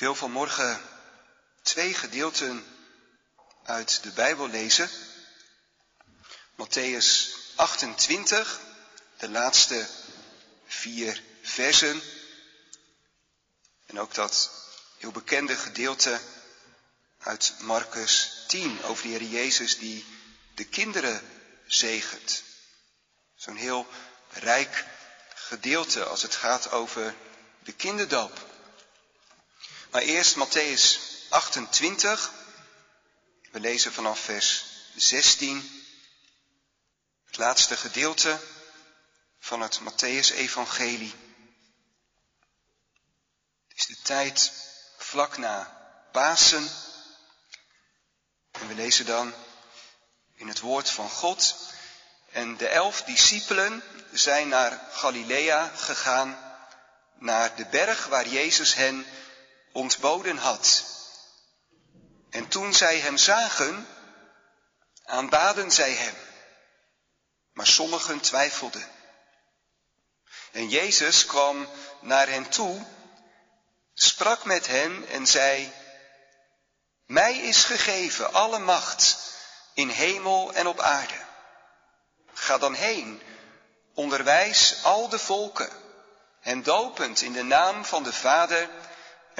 wil vanmorgen twee gedeelten uit de Bijbel lezen. Matthäus 28, de laatste vier versen. En ook dat heel bekende gedeelte uit Marcus 10 over de Heer Jezus die de kinderen zegent. Zo'n heel rijk gedeelte als het gaat over de kinderdoop. Maar eerst Matthäus 28. We lezen vanaf vers 16. Het laatste gedeelte van het Matthäus-evangelie. Het is de tijd vlak na Pasen. En we lezen dan in het woord van God. En de elf discipelen zijn naar Galilea gegaan, naar de berg waar Jezus hen ontboden had. En toen zij hem zagen, aanbaden zij hem. Maar sommigen twijfelden. En Jezus kwam naar hen toe, sprak met hen en zei, Mij is gegeven alle macht in hemel en op aarde. Ga dan heen, onderwijs al de volken, en dopend in de naam van de Vader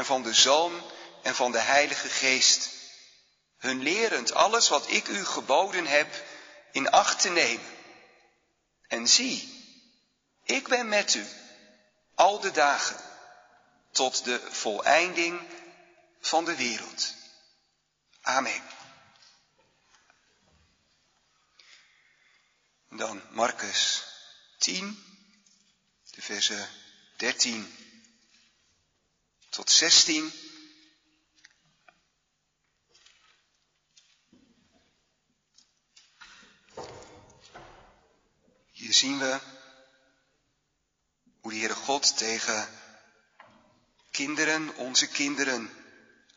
en van de Zoon en van de Heilige Geest, hun lerend alles wat ik u geboden heb in acht te nemen. En zie, ik ben met u al de dagen tot de voleinding van de wereld. Amen. Dan Marcus 10, de versen 13 tot 16. Hier zien we hoe de Heere God tegen kinderen, onze kinderen,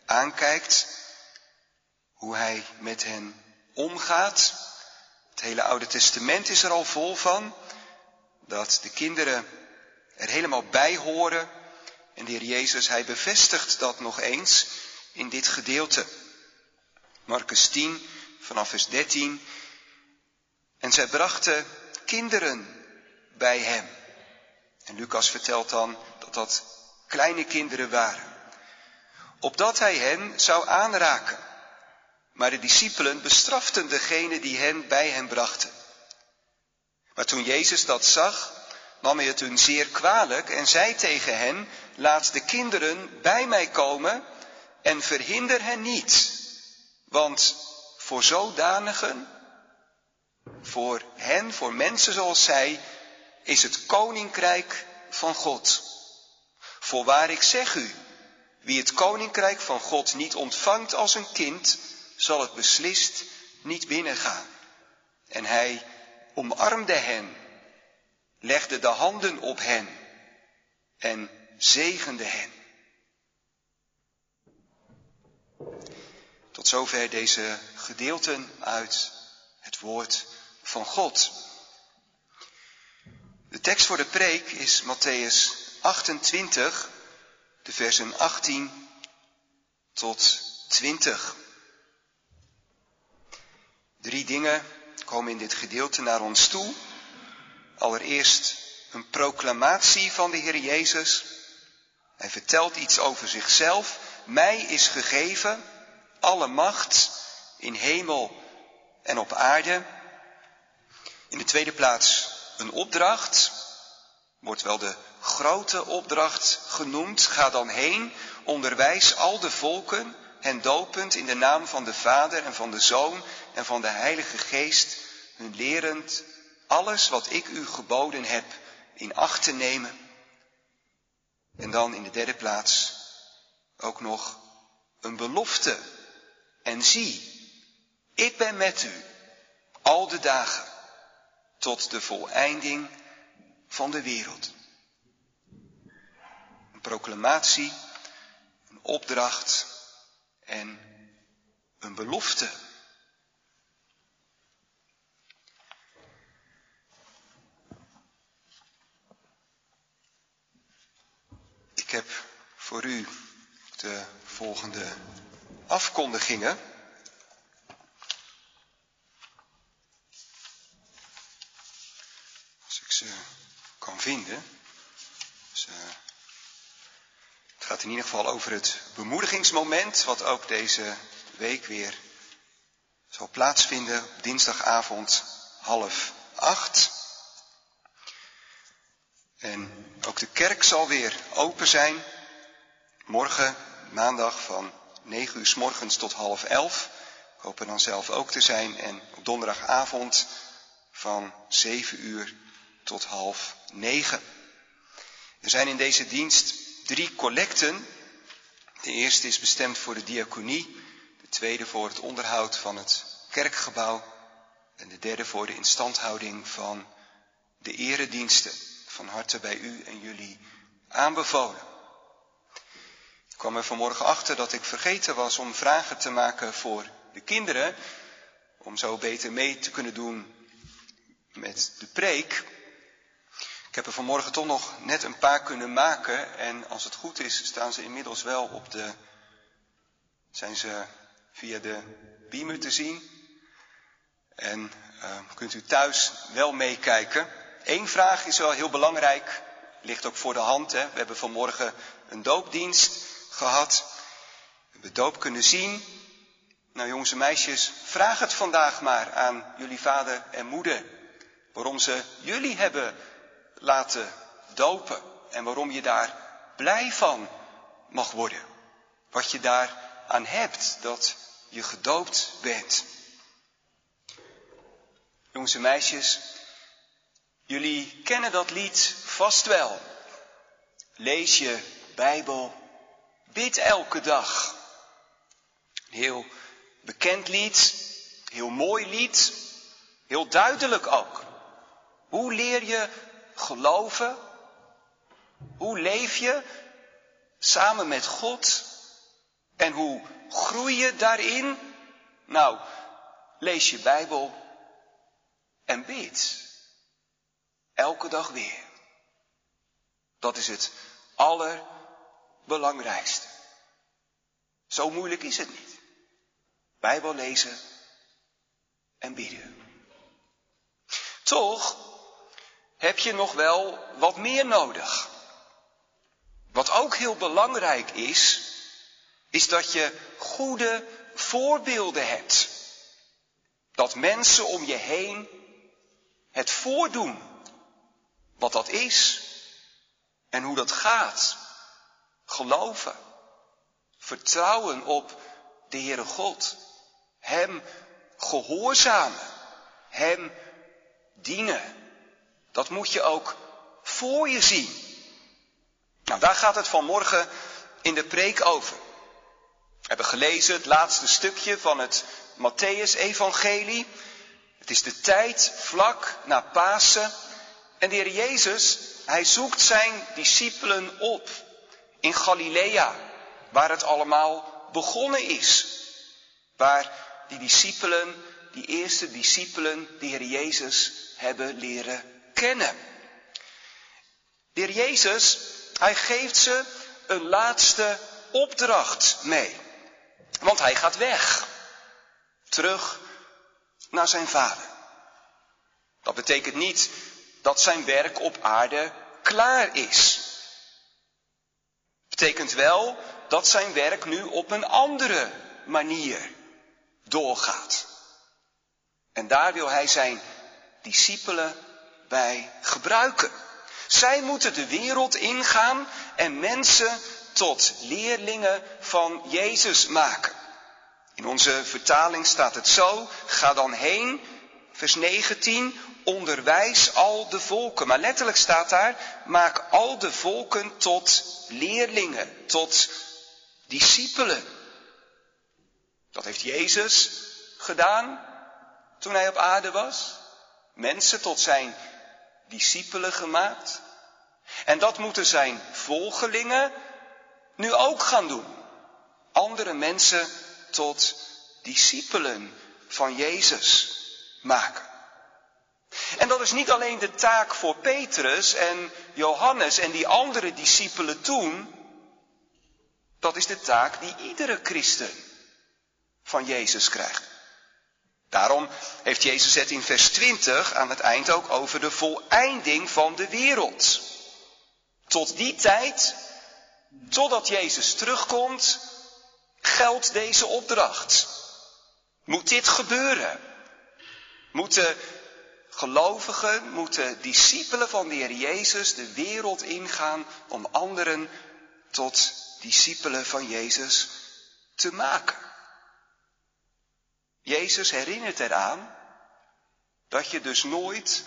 aankijkt. Hoe Hij met hen omgaat. Het hele Oude Testament is er al vol van. Dat de kinderen er helemaal bij horen en de Heer Jezus, hij bevestigt dat nog eens in dit gedeelte. Marcus 10, vanaf vers 13. En zij brachten kinderen bij hem. En Lucas vertelt dan dat dat kleine kinderen waren. Opdat hij hen zou aanraken. Maar de discipelen bestraften degene die hen bij hem brachten. Maar toen Jezus dat zag, nam hij het hun zeer kwalijk en zei tegen hen, laat de kinderen bij mij komen en verhinder hen niet. Want voor zodanigen, voor hen, voor mensen zoals zij, is het koninkrijk van God. Voorwaar ik zeg u, wie het koninkrijk van God niet ontvangt als een kind, zal het beslist niet binnengaan. En hij omarmde hen, legde de handen op hen en zegende hen. Tot zover deze gedeelten uit het woord van God. De tekst voor de preek is Matthäus 28, de versen 18 tot 20. Drie dingen komen in dit gedeelte naar ons toe. Allereerst een proclamatie van de Heer Jezus hij vertelt iets over zichzelf. Mij is gegeven alle macht in hemel en op aarde. In de tweede plaats een opdracht. Wordt wel de grote opdracht genoemd. Ga dan heen, onderwijs al de volken, hen dopend in de naam van de Vader en van de Zoon en van de Heilige Geest, hun lerend alles wat ik u geboden heb in acht te nemen en dan in de derde plaats ook nog een belofte. En zie, ik ben met u al de dagen tot de voleinding van de wereld. Een proclamatie, een opdracht en een belofte. Ik heb voor u de volgende afkondigingen. Als ik ze kan vinden. Dus, uh, het gaat in ieder geval over het bemoedigingsmoment, wat ook deze week weer zal plaatsvinden op dinsdagavond half acht. En ook de kerk zal weer open zijn. Morgen, maandag van 9 uur s morgens tot half 11. Ik hoop er dan zelf ook te zijn. En op donderdagavond van 7 uur tot half 9. Er zijn in deze dienst drie collecten. De eerste is bestemd voor de diaconie. De tweede voor het onderhoud van het kerkgebouw. En de derde voor de instandhouding van de erediensten. Van harte bij u en jullie aanbevolen. Kwam er vanmorgen achter dat ik vergeten was om vragen te maken voor de kinderen. Om zo beter mee te kunnen doen met de preek. Ik heb er vanmorgen toch nog net een paar kunnen maken. En als het goed is, staan ze inmiddels wel op de. zijn ze via de beamer te zien. En uh, kunt u thuis wel meekijken. Eén vraag is wel heel belangrijk, ligt ook voor de hand. Hè? We hebben vanmorgen een doopdienst gehad. We hebben doop kunnen zien. Nou jongens en meisjes, vraag het vandaag maar aan jullie vader en moeder. Waarom ze jullie hebben laten dopen. En waarom je daar blij van mag worden. Wat je daar aan hebt dat je gedoopt bent. Jongens en meisjes, jullie kennen dat lied vast wel. Lees je Bijbel, bid elke dag. Heel bekend lied, heel mooi lied, heel duidelijk ook. Hoe leer je geloven? Hoe leef je samen met God? En hoe groei je daarin? Nou, lees je Bijbel en bid. Elke dag weer. Dat is het allerbelangrijkste. Zo moeilijk is het niet. Bijbel lezen en bidden. Toch heb je nog wel wat meer nodig. Wat ook heel belangrijk is, is dat je goede voorbeelden hebt. Dat mensen om je heen het voordoen wat dat is en hoe dat gaat. Geloven, vertrouwen op de Heere God, Hem gehoorzamen, Hem dienen. Dat moet je ook voor je zien. Nou, daar gaat het vanmorgen in de preek over. We hebben gelezen het laatste stukje van het Matthäus-evangelie. Het is de tijd vlak na Pasen. En de Heer Jezus, hij zoekt zijn discipelen op in Galilea, waar het allemaal begonnen is. Waar die discipelen, die eerste discipelen, de Heer Jezus hebben leren kennen. De Heer Jezus, hij geeft ze een laatste opdracht mee. Want hij gaat weg. Terug naar zijn vader. Dat betekent niet dat zijn werk op aarde klaar is. Betekent wel dat zijn werk nu op een andere manier doorgaat. En daar wil hij zijn discipelen bij gebruiken. Zij moeten de wereld ingaan en mensen tot leerlingen van Jezus maken. In onze vertaling staat het zo, ga dan heen, vers 19, onderwijs al de volken. Maar letterlijk staat daar, maak al de volken tot leerlingen, tot discipelen. Dat heeft Jezus gedaan toen hij op aarde was. Mensen tot zijn discipelen gemaakt. En dat moeten zijn volgelingen nu ook gaan doen. Andere mensen tot discipelen van Jezus maken. En dat is niet alleen de taak voor Petrus en Johannes en die andere discipelen toen. Dat is de taak die iedere christen van Jezus krijgt. Daarom heeft Jezus het in vers 20 aan het eind ook over de voleinding van de wereld. Tot die tijd, totdat Jezus terugkomt, geldt deze opdracht. Moet dit gebeuren? Moeten gelovigen, moeten discipelen van de Heer Jezus de wereld ingaan om anderen tot discipelen van Jezus te maken? Jezus herinnert eraan dat je dus nooit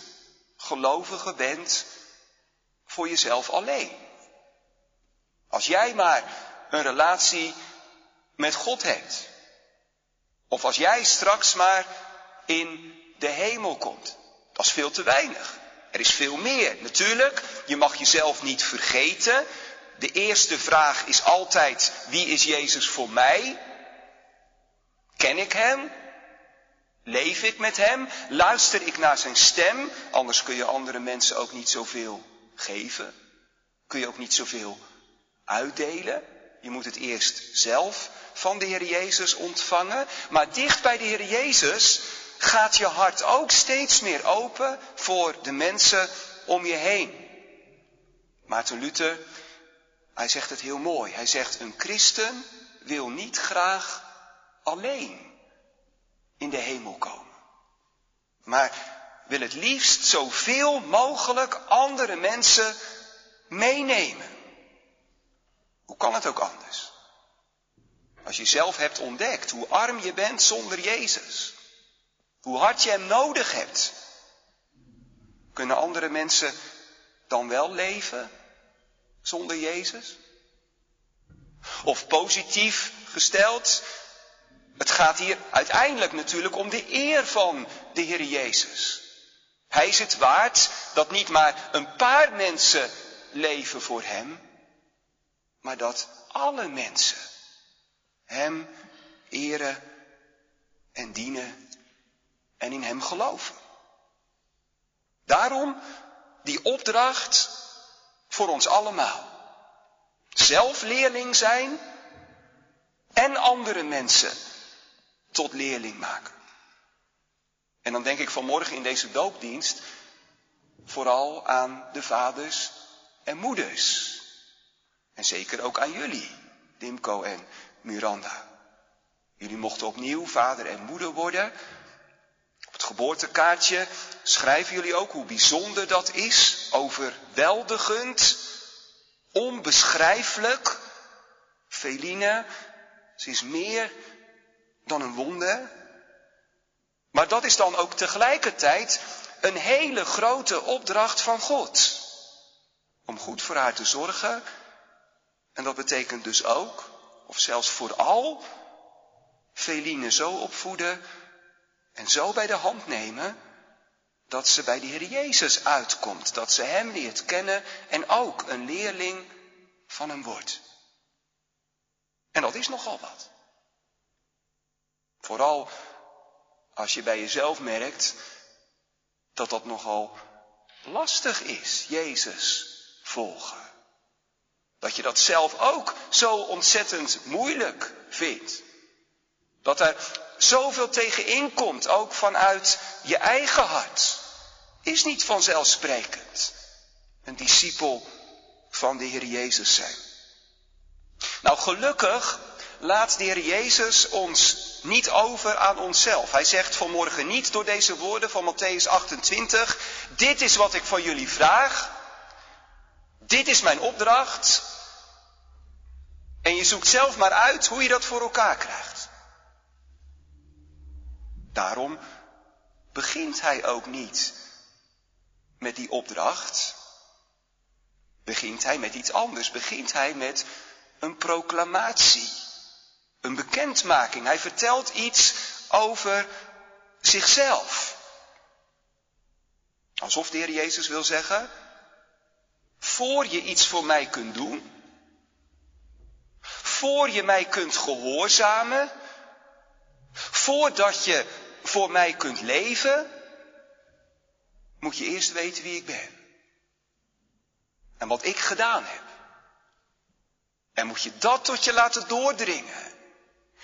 gelovige bent voor jezelf alleen. Als jij maar een relatie met God hebt. Of als jij straks maar in de hemel komt. Dat is veel te weinig. Er is veel meer. Natuurlijk, je mag jezelf niet vergeten. De eerste vraag is altijd, wie is Jezus voor mij? Ken ik Hem? Leef ik met Hem? Luister ik naar Zijn stem? Anders kun je andere mensen ook niet zoveel geven. Kun je ook niet zoveel uitdelen. Je moet het eerst zelf van de Heer Jezus ontvangen. Maar dicht bij de Heer Jezus gaat je hart ook steeds meer open voor de mensen om je heen. Maarten Luther, hij zegt het heel mooi. Hij zegt, een christen wil niet graag alleen in de hemel komen. Maar wil het liefst zoveel mogelijk andere mensen meenemen. Hoe kan het ook anders? Als je zelf hebt ontdekt hoe arm je bent zonder Jezus. Hoe hard je Hem nodig hebt. Kunnen andere mensen dan wel leven zonder Jezus? Of positief gesteld, het gaat hier uiteindelijk natuurlijk om de eer van de Heer Jezus. Hij is het waard dat niet maar een paar mensen leven voor Hem, maar dat alle mensen Hem eren en dienen en in Hem geloven. Daarom die opdracht voor ons allemaal. Zelf leerling zijn en andere mensen tot leerling maken. En dan denk ik vanmorgen in deze doopdienst vooral aan de vaders en moeders. En zeker ook aan jullie, Dimko en Miranda. Jullie mochten opnieuw vader en moeder worden. Geboortekaartje schrijven jullie ook hoe bijzonder dat is. Overweldigend, onbeschrijfelijk. Feline, ze is meer dan een wonder. Maar dat is dan ook tegelijkertijd een hele grote opdracht van God. Om goed voor haar te zorgen. En dat betekent dus ook, of zelfs vooral, Feline zo opvoeden en zo bij de hand nemen dat ze bij de Heer Jezus uitkomt, dat ze Hem leert kennen en ook een leerling van Hem wordt. En dat is nogal wat. Vooral als je bij jezelf merkt dat dat nogal lastig is, Jezus volgen. Dat je dat zelf ook zo ontzettend moeilijk vindt. Dat er zoveel tegenin komt, ook vanuit je eigen hart. Is niet vanzelfsprekend een discipel van de Heer Jezus zijn. Nou, gelukkig laat de Heer Jezus ons niet over aan onszelf. Hij zegt vanmorgen niet door deze woorden van Matthäus 28, dit is wat ik van jullie vraag, dit is mijn opdracht, en je zoekt zelf maar uit hoe je dat voor elkaar krijgt. Daarom begint hij ook niet met die opdracht. Begint hij met iets anders. Begint hij met een proclamatie. Een bekendmaking. Hij vertelt iets over zichzelf. Alsof de Heer Jezus wil zeggen, voor je iets voor mij kunt doen, voor je mij kunt gehoorzamen, voordat je voor mij kunt leven, moet je eerst weten wie ik ben. En wat ik gedaan heb. En moet je dat tot je laten doordringen.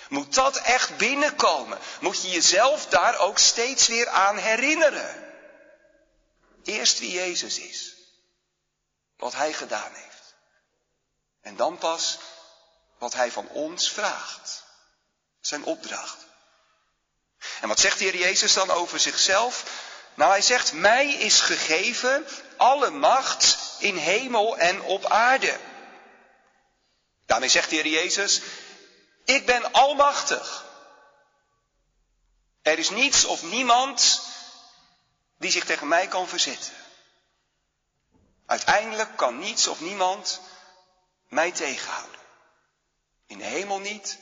Moet dat echt binnenkomen? Moet je jezelf daar ook steeds weer aan herinneren? Eerst wie Jezus is. Wat Hij gedaan heeft. En dan pas wat Hij van ons vraagt. Zijn opdracht. En wat zegt de Heer Jezus dan over zichzelf? Nou, Hij zegt, mij is gegeven alle macht in hemel en op aarde. Daarmee zegt de Heer Jezus, ik ben almachtig. Er is niets of niemand die zich tegen mij kan verzetten. Uiteindelijk kan niets of niemand mij tegenhouden. In de hemel niet,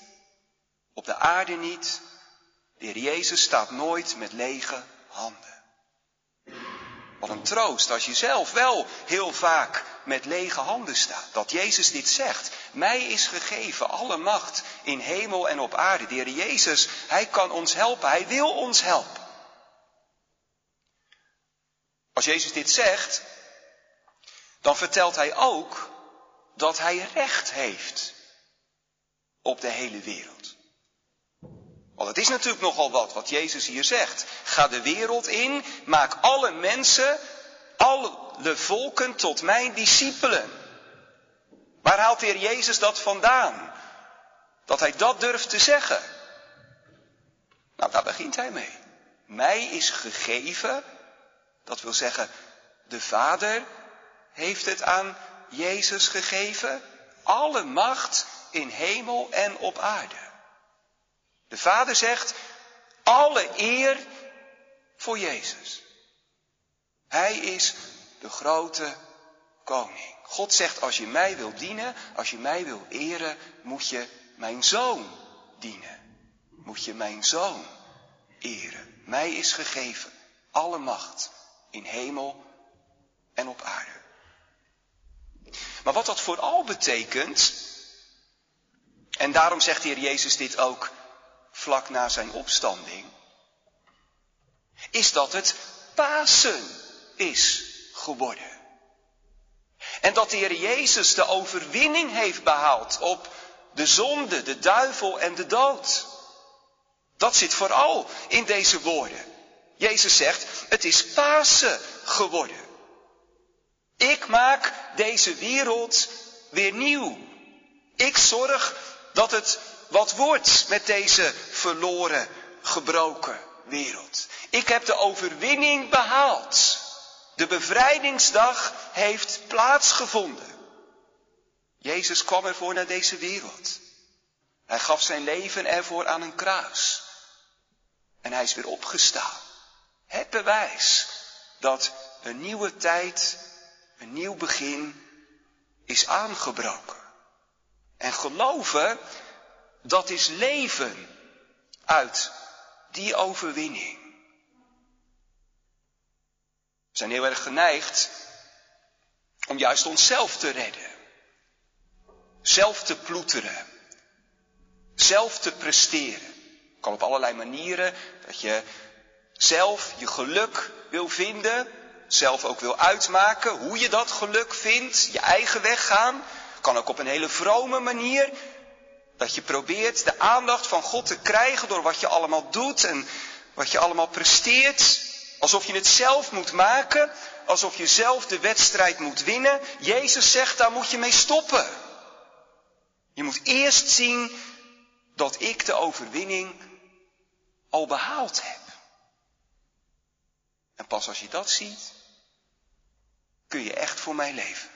op de aarde niet. De Jezus staat nooit met lege handen. Wat een troost als je zelf wel heel vaak met lege handen staat. Dat Jezus dit zegt. Mij is gegeven alle macht in hemel en op aarde. De Heer Jezus, Hij kan ons helpen. Hij wil ons helpen. Als Jezus dit zegt, dan vertelt Hij ook dat Hij recht heeft op de hele wereld. Want het is natuurlijk nogal wat wat Jezus hier zegt. Ga de wereld in, maak alle mensen, alle volken tot mijn discipelen. Waar haalt de Heer Jezus dat vandaan? Dat hij dat durft te zeggen. Nou, daar begint hij mee. Mij is gegeven, dat wil zeggen, de Vader heeft het aan Jezus gegeven, alle macht in hemel en op aarde. De Vader zegt, alle eer voor Jezus. Hij is de grote koning. God zegt, als je mij wil dienen, als je mij wil eren, moet je mijn zoon dienen. Moet je mijn zoon eren. Mij is gegeven alle macht in hemel en op aarde. Maar wat dat vooral betekent, en daarom zegt de Heer Jezus dit ook vlak na zijn opstanding, is dat het Pasen is geworden. En dat de Heer Jezus de overwinning heeft behaald op de zonde, de duivel en de dood. Dat zit vooral in deze woorden. Jezus zegt, het is Pasen geworden. Ik maak deze wereld weer nieuw. Ik zorg dat het wat wordt met deze verloren, gebroken wereld. Ik heb de overwinning behaald. De bevrijdingsdag heeft plaatsgevonden. Jezus kwam ervoor naar deze wereld. Hij gaf zijn leven ervoor aan een kruis. En hij is weer opgestaan. Het bewijs dat een nieuwe tijd, een nieuw begin is aangebroken. En geloven, dat is leven uit die overwinning. We zijn heel erg geneigd om juist onszelf te redden. Zelf te ploeteren. Zelf te presteren. Kan op allerlei manieren. Dat je zelf je geluk wil vinden. Zelf ook wil uitmaken hoe je dat geluk vindt. Je eigen weg gaan. Kan ook op een hele vrome manier. Dat je probeert de aandacht van God te krijgen door wat je allemaal doet en wat je allemaal presteert. Alsof je het zelf moet maken, alsof je zelf de wedstrijd moet winnen. Jezus zegt, daar moet je mee stoppen. Je moet eerst zien dat ik de overwinning al behaald heb. En pas als je dat ziet, kun je echt voor mij leven.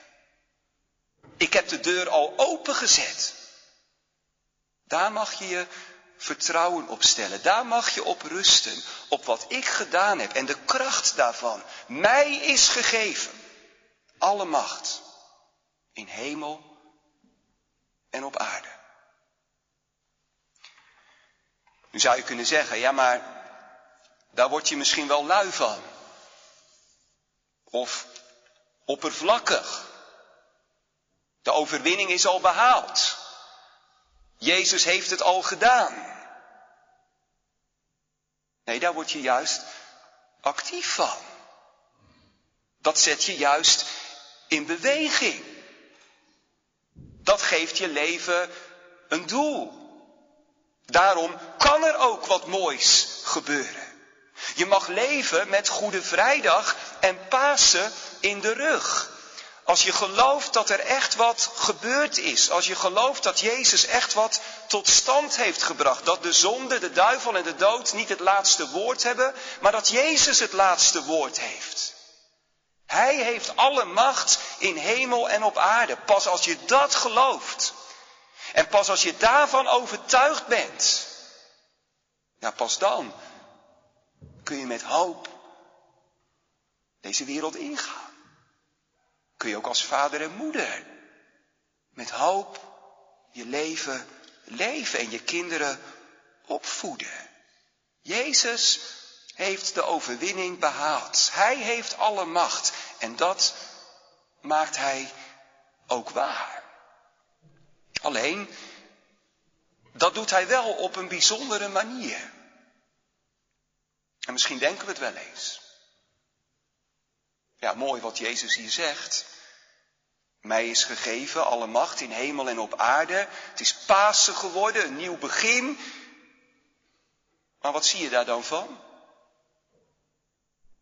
Ik heb de deur al opengezet. Daar mag je je vertrouwen op stellen. Daar mag je op rusten. Op wat ik gedaan heb en de kracht daarvan. Mij is gegeven. Alle macht. In hemel en op aarde. Nu zou je kunnen zeggen, ja maar daar word je misschien wel lui van. Of oppervlakkig. De overwinning is al behaald. Jezus heeft het al gedaan. Nee, daar word je juist actief van. Dat zet je juist in beweging. Dat geeft je leven een doel. Daarom kan er ook wat moois gebeuren. Je mag leven met Goede Vrijdag en Pasen in de rug. Als je gelooft dat er echt wat gebeurd is. Als je gelooft dat Jezus echt wat tot stand heeft gebracht. Dat de zonde, de duivel en de dood niet het laatste woord hebben, maar dat Jezus het laatste woord heeft. Hij heeft alle macht in hemel en op aarde. Pas als je dat gelooft. En pas als je daarvan overtuigd bent. Ja, pas dan kun je met hoop deze wereld ingaan. Kun je ook als vader en moeder met hoop je leven leven en je kinderen opvoeden. Jezus heeft de overwinning behaald. Hij heeft alle macht en dat maakt hij ook waar. Alleen, dat doet hij wel op een bijzondere manier. En misschien denken we het wel eens. Ja, mooi wat Jezus hier zegt. Mij is gegeven alle macht in hemel en op aarde. Het is Pasen geworden, een nieuw begin. Maar wat zie je daar dan van?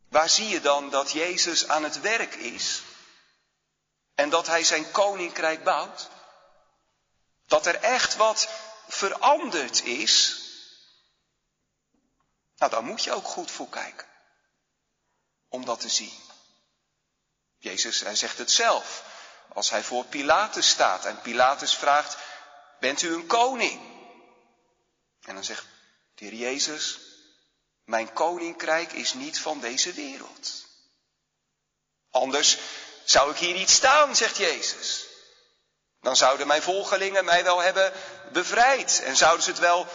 Waar zie je dan dat Jezus aan het werk is? En dat hij zijn koninkrijk bouwt? Dat er echt wat veranderd is? Nou, daar moet je ook goed voor kijken. Om dat te zien. Jezus, hij zegt het zelf. Als hij voor Pilatus staat en Pilatus vraagt, bent u een koning? En dan zegt de heer Jezus, mijn koninkrijk is niet van deze wereld. Anders zou ik hier niet staan, zegt Jezus. Dan zouden mijn volgelingen mij wel hebben bevrijd en zouden ze het wel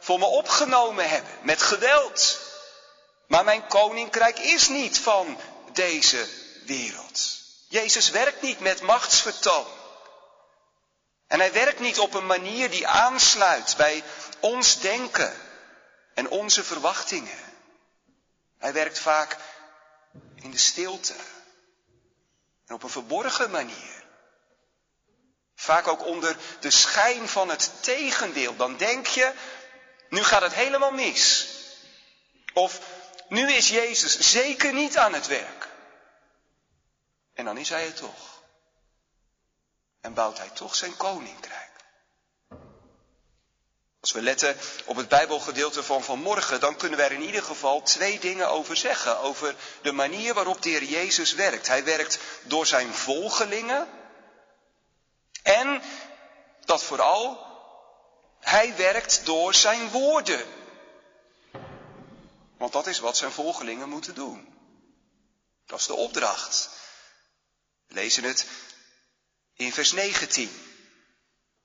voor me opgenomen hebben met geweld. Maar mijn koninkrijk is niet van deze wereld. Jezus werkt niet met machtsvertoon. En hij werkt niet op een manier die aansluit bij ons denken en onze verwachtingen. Hij werkt vaak in de stilte en op een verborgen manier. Vaak ook onder de schijn van het tegendeel. Dan denk je, nu gaat het helemaal mis. Of nu is Jezus zeker niet aan het werk. En dan is hij het toch. En bouwt hij toch zijn koninkrijk. Als we letten op het Bijbelgedeelte van vanmorgen, dan kunnen we er in ieder geval twee dingen over zeggen. Over de manier waarop de Heer Jezus werkt. Hij werkt door zijn volgelingen. En dat vooral, hij werkt door zijn woorden. Want dat is wat zijn volgelingen moeten doen. Dat is de opdracht. Lezen het in vers 19.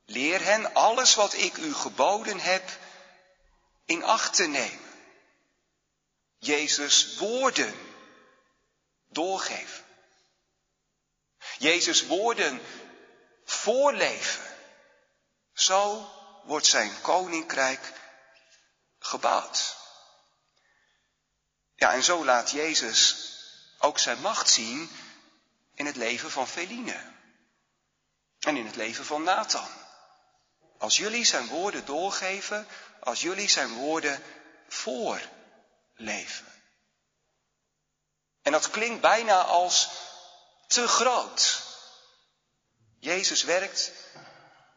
Leer hen alles wat ik u geboden heb in acht te nemen. Jezus woorden doorgeven. Jezus woorden voorleven. Zo wordt zijn koninkrijk gebouwd. Ja, en zo laat Jezus ook zijn macht zien in het leven van Feline. En in het leven van Nathan. Als jullie zijn woorden doorgeven, als jullie zijn woorden voorleven. En dat klinkt bijna als te groot. Jezus werkt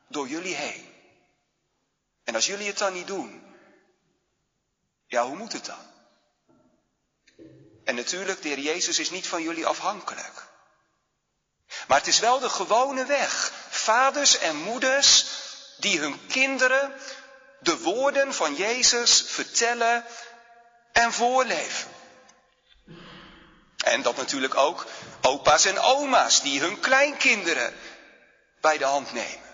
door jullie heen. En als jullie het dan niet doen, ja, hoe moet het dan? En natuurlijk, de Heer Jezus is niet van jullie afhankelijk. Maar het is wel de gewone weg. Vaders en moeders die hun kinderen de woorden van Jezus vertellen en voorleven. En dat natuurlijk ook opa's en oma's die hun kleinkinderen bij de hand nemen.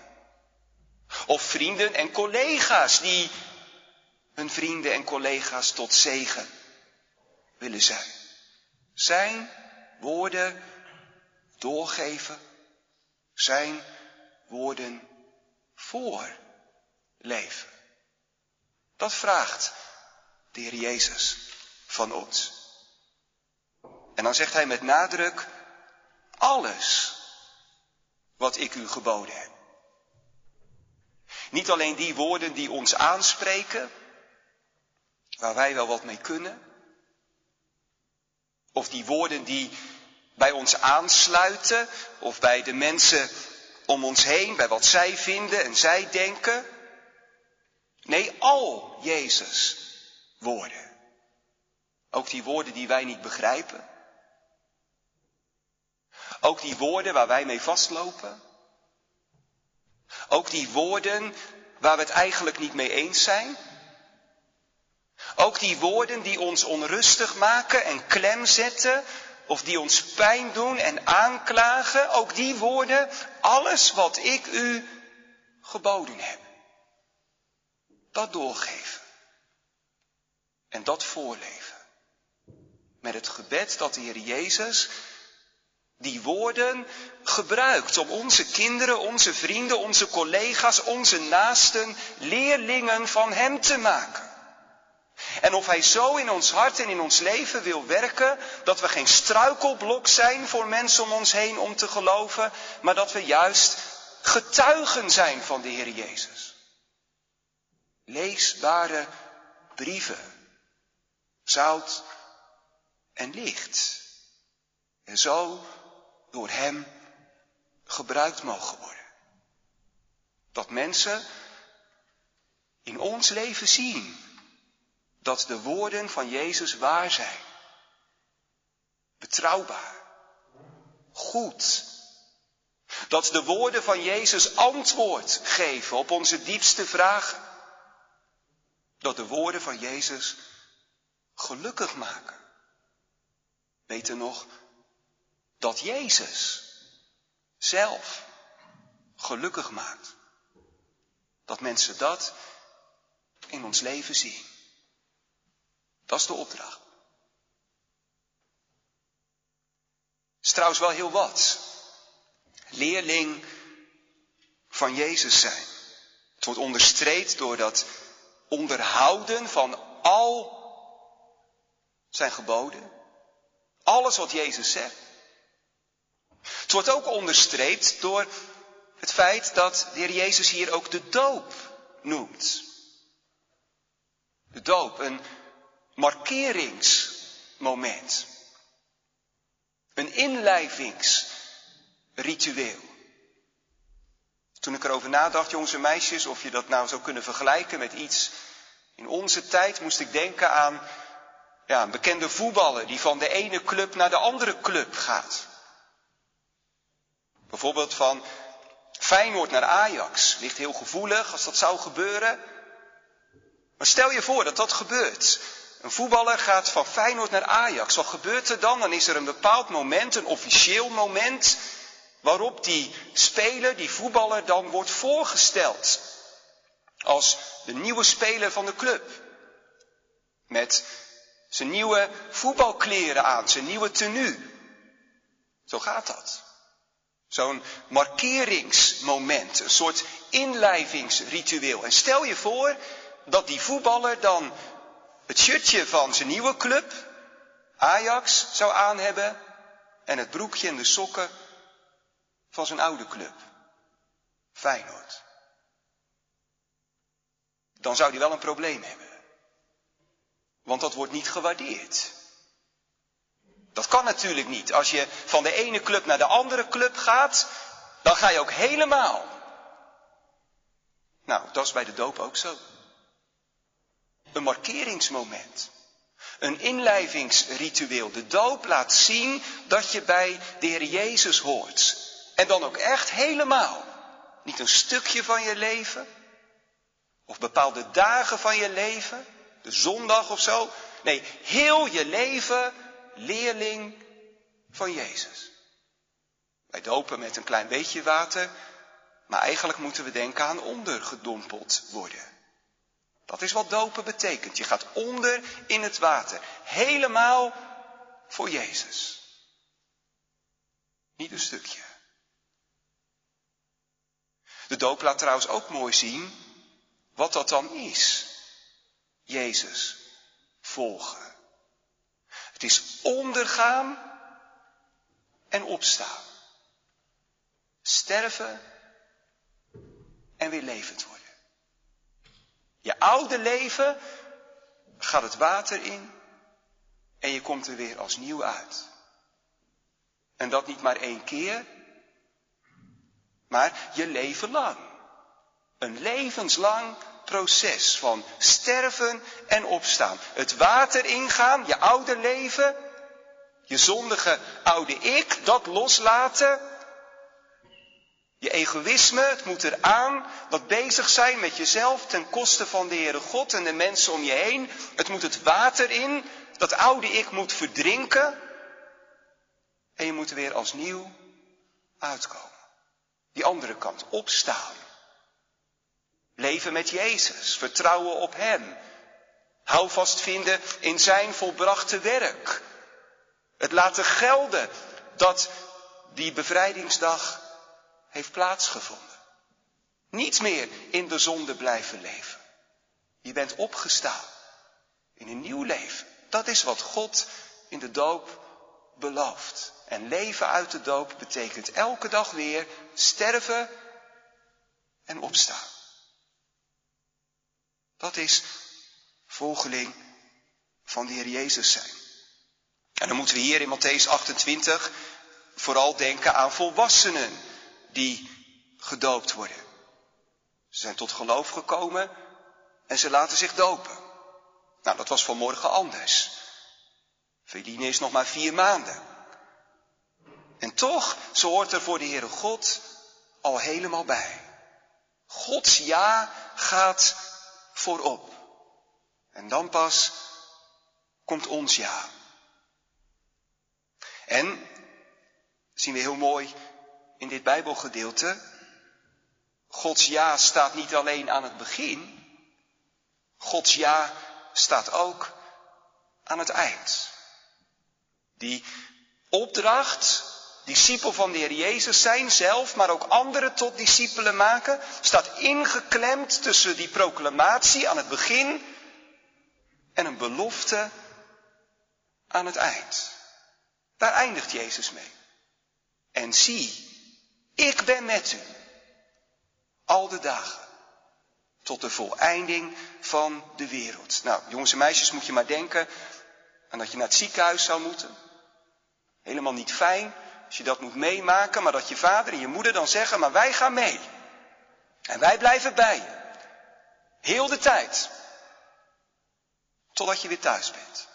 Of vrienden en collega's die hun vrienden en collega's tot zegen willen zijn. Zijn woorden doorgeven, zijn woorden voorleven. Dat vraagt de Heer Jezus van ons. En dan zegt hij met nadruk, alles wat ik u geboden heb. Niet alleen die woorden die ons aanspreken, waar wij wel wat mee kunnen. Of die woorden die bij ons aansluiten, of bij de mensen om ons heen, bij wat zij vinden en zij denken. Nee, al Jezus woorden. Ook die woorden die wij niet begrijpen. Ook die woorden waar wij mee vastlopen. Ook die woorden waar we het eigenlijk niet mee eens zijn. Ook die woorden die ons onrustig maken en klem zetten, of die ons pijn doen en aanklagen, ook die woorden, alles wat ik u geboden heb. Dat doorgeven. En dat voorleven. Met het gebed dat de Heer Jezus die woorden gebruikt om onze kinderen, onze vrienden, onze collega's, onze naasten, leerlingen van Hem te maken. En of Hij zo in ons hart en in ons leven wil werken, dat we geen struikelblok zijn voor mensen om ons heen om te geloven, maar dat we juist getuigen zijn van de Heer Jezus. Leesbare brieven, zout en licht. En zo door Hem gebruikt mogen worden. Dat mensen in ons leven zien dat de woorden van Jezus waar zijn. Betrouwbaar. Goed. Dat de woorden van Jezus antwoord geven op onze diepste vragen. Dat de woorden van Jezus gelukkig maken. Weet nog dat Jezus zelf gelukkig maakt. Dat mensen dat in ons leven zien. Dat is de opdracht. Is trouwens wel heel wat. Leerling van Jezus zijn. Het wordt onderstreept door dat onderhouden van al zijn geboden. Alles wat Jezus zegt. Het wordt ook onderstreept door het feit dat de Heer Jezus hier ook de doop noemt. De doop, een markeringsmoment. Een inlijvingsritueel. Toen ik erover nadacht, jongens en meisjes, of je dat nou zou kunnen vergelijken met iets in onze tijd, moest ik denken aan ja, een bekende voetballer die van de ene club naar de andere club gaat. Bijvoorbeeld van Feyenoord naar Ajax. Ligt heel gevoelig als dat zou gebeuren. Maar stel je voor dat dat gebeurt. Een voetballer gaat van Feyenoord naar Ajax. Wat gebeurt er dan? Dan is er een bepaald moment, een officieel moment, waarop die speler, die voetballer, dan wordt voorgesteld. Als de nieuwe speler van de club. Met zijn nieuwe voetbalkleren aan, zijn nieuwe tenue. Zo gaat dat. Zo'n markeringsmoment, een soort inlijvingsritueel. En stel je voor dat die voetballer dan het shirtje van zijn nieuwe club, Ajax, zou aan hebben en het broekje en de sokken van zijn oude club, Feyenoord. Dan zou hij wel een probleem hebben. Want dat wordt niet gewaardeerd. Dat kan natuurlijk niet. Als je van de ene club naar de andere club gaat, dan ga je ook helemaal. Nou, dat is bij de doop ook zo. Een markeringsmoment. Een inlijvingsritueel. De doop laat zien dat je bij de Heer Jezus hoort. En dan ook echt helemaal. Niet een stukje van je leven. Of bepaalde dagen van je leven. De zondag of zo. Nee, heel je leven leerling van Jezus. Wij dopen met een klein beetje water. Maar eigenlijk moeten we denken aan ondergedompeld worden. Dat is wat dopen betekent. Je gaat onder in het water. Helemaal voor Jezus. Niet een stukje. De doop laat trouwens ook mooi zien wat dat dan is. Jezus volgen. Het is ondergaan en opstaan. Sterven en weer levend worden. Je oude leven gaat het water in en je komt er weer als nieuw uit. En dat niet maar één keer, maar je leven lang. Een levenslang proces van sterven en opstaan. Het water ingaan, je oude leven, je zondige oude ik, dat loslaten. Je egoïsme, het moet eraan, dat bezig zijn met jezelf ten koste van de Heere God en de mensen om je heen. Het moet het water in, dat oude ik moet verdrinken. En je moet er weer als nieuw uitkomen. Die andere kant, opstaan. Leven met Jezus, vertrouwen op Hem. Houvast vinden in Zijn volbrachte werk. Het laten gelden dat die bevrijdingsdag heeft plaatsgevonden. Niet meer in de zonde blijven leven. Je bent opgestaan in een nieuw leven. Dat is wat God in de doop belooft. En leven uit de doop betekent elke dag weer sterven en opstaan. Dat is volgeling van de Heer Jezus zijn. En dan moeten we hier in Matthäus 28 vooral denken aan volwassenen die gedoopt worden. Ze zijn tot geloof gekomen en ze laten zich dopen. Nou, dat was vanmorgen anders. Feline is nog maar vier maanden. En toch, zo hoort er voor de Heere God al helemaal bij. Gods ja gaat voorop. En dan pas komt ons ja. En, zien we heel mooi in dit Bijbelgedeelte, Gods ja staat niet alleen aan het begin, Gods ja staat ook aan het eind. Die opdracht, discipel van de Heer Jezus zijn zelf, maar ook anderen tot discipelen maken, staat ingeklemd tussen die proclamatie aan het begin en een belofte aan het eind. Daar eindigt Jezus mee. En zie, ik ben met u al de dagen tot de voleinding van de wereld. Nou, jongens en meisjes, moet je maar denken aan dat je naar het ziekenhuis zou moeten. Helemaal niet fijn als je dat moet meemaken, maar dat je vader en je moeder dan zeggen, maar wij gaan mee. En wij blijven bij je. Heel de tijd. Totdat je weer thuis bent.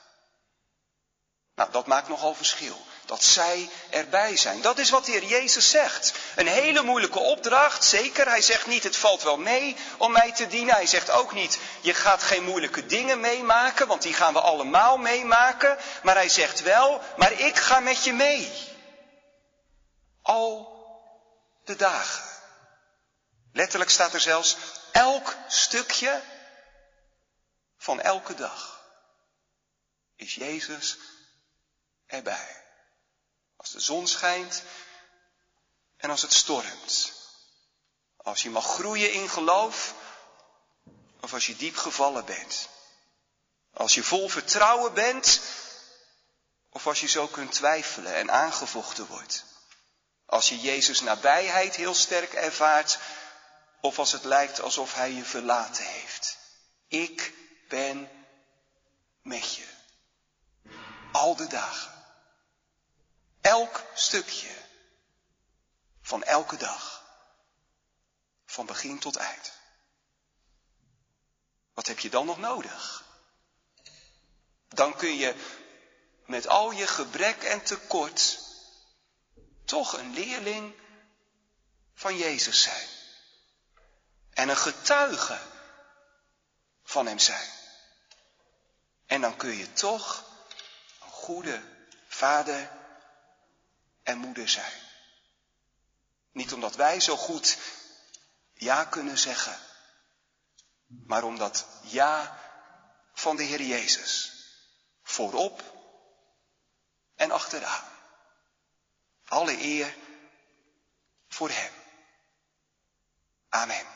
Nou, dat maakt nogal verschil. Dat zij erbij zijn. Dat is wat de Heer Jezus zegt. Een hele moeilijke opdracht, zeker. Hij zegt niet, het valt wel mee om mij te dienen. Hij zegt ook niet, je gaat geen moeilijke dingen meemaken, want die gaan we allemaal meemaken. Maar hij zegt wel, maar ik ga met je mee. Al de dagen. Letterlijk staat er zelfs elk stukje van elke dag is Jezus erbij. De zon schijnt en als het stormt. Als je mag groeien in geloof of als je diep gevallen bent. Als je vol vertrouwen bent of als je zo kunt twijfelen en aangevochten wordt. Als je Jezus nabijheid heel sterk ervaart of als het lijkt alsof Hij je verlaten heeft. Ik ben met je. Al de dagen. Elk stukje van elke dag. Van begin tot eind. Wat heb je dan nog nodig? Dan kun je met al je gebrek en tekort toch een leerling van Jezus zijn. En een getuige van Hem zijn. En dan kun je toch een goede vader en moeder zijn. Niet omdat wij zo goed ja kunnen zeggen, maar omdat ja van de Heer Jezus voorop en achteraan. Alle eer voor Hem. Amen.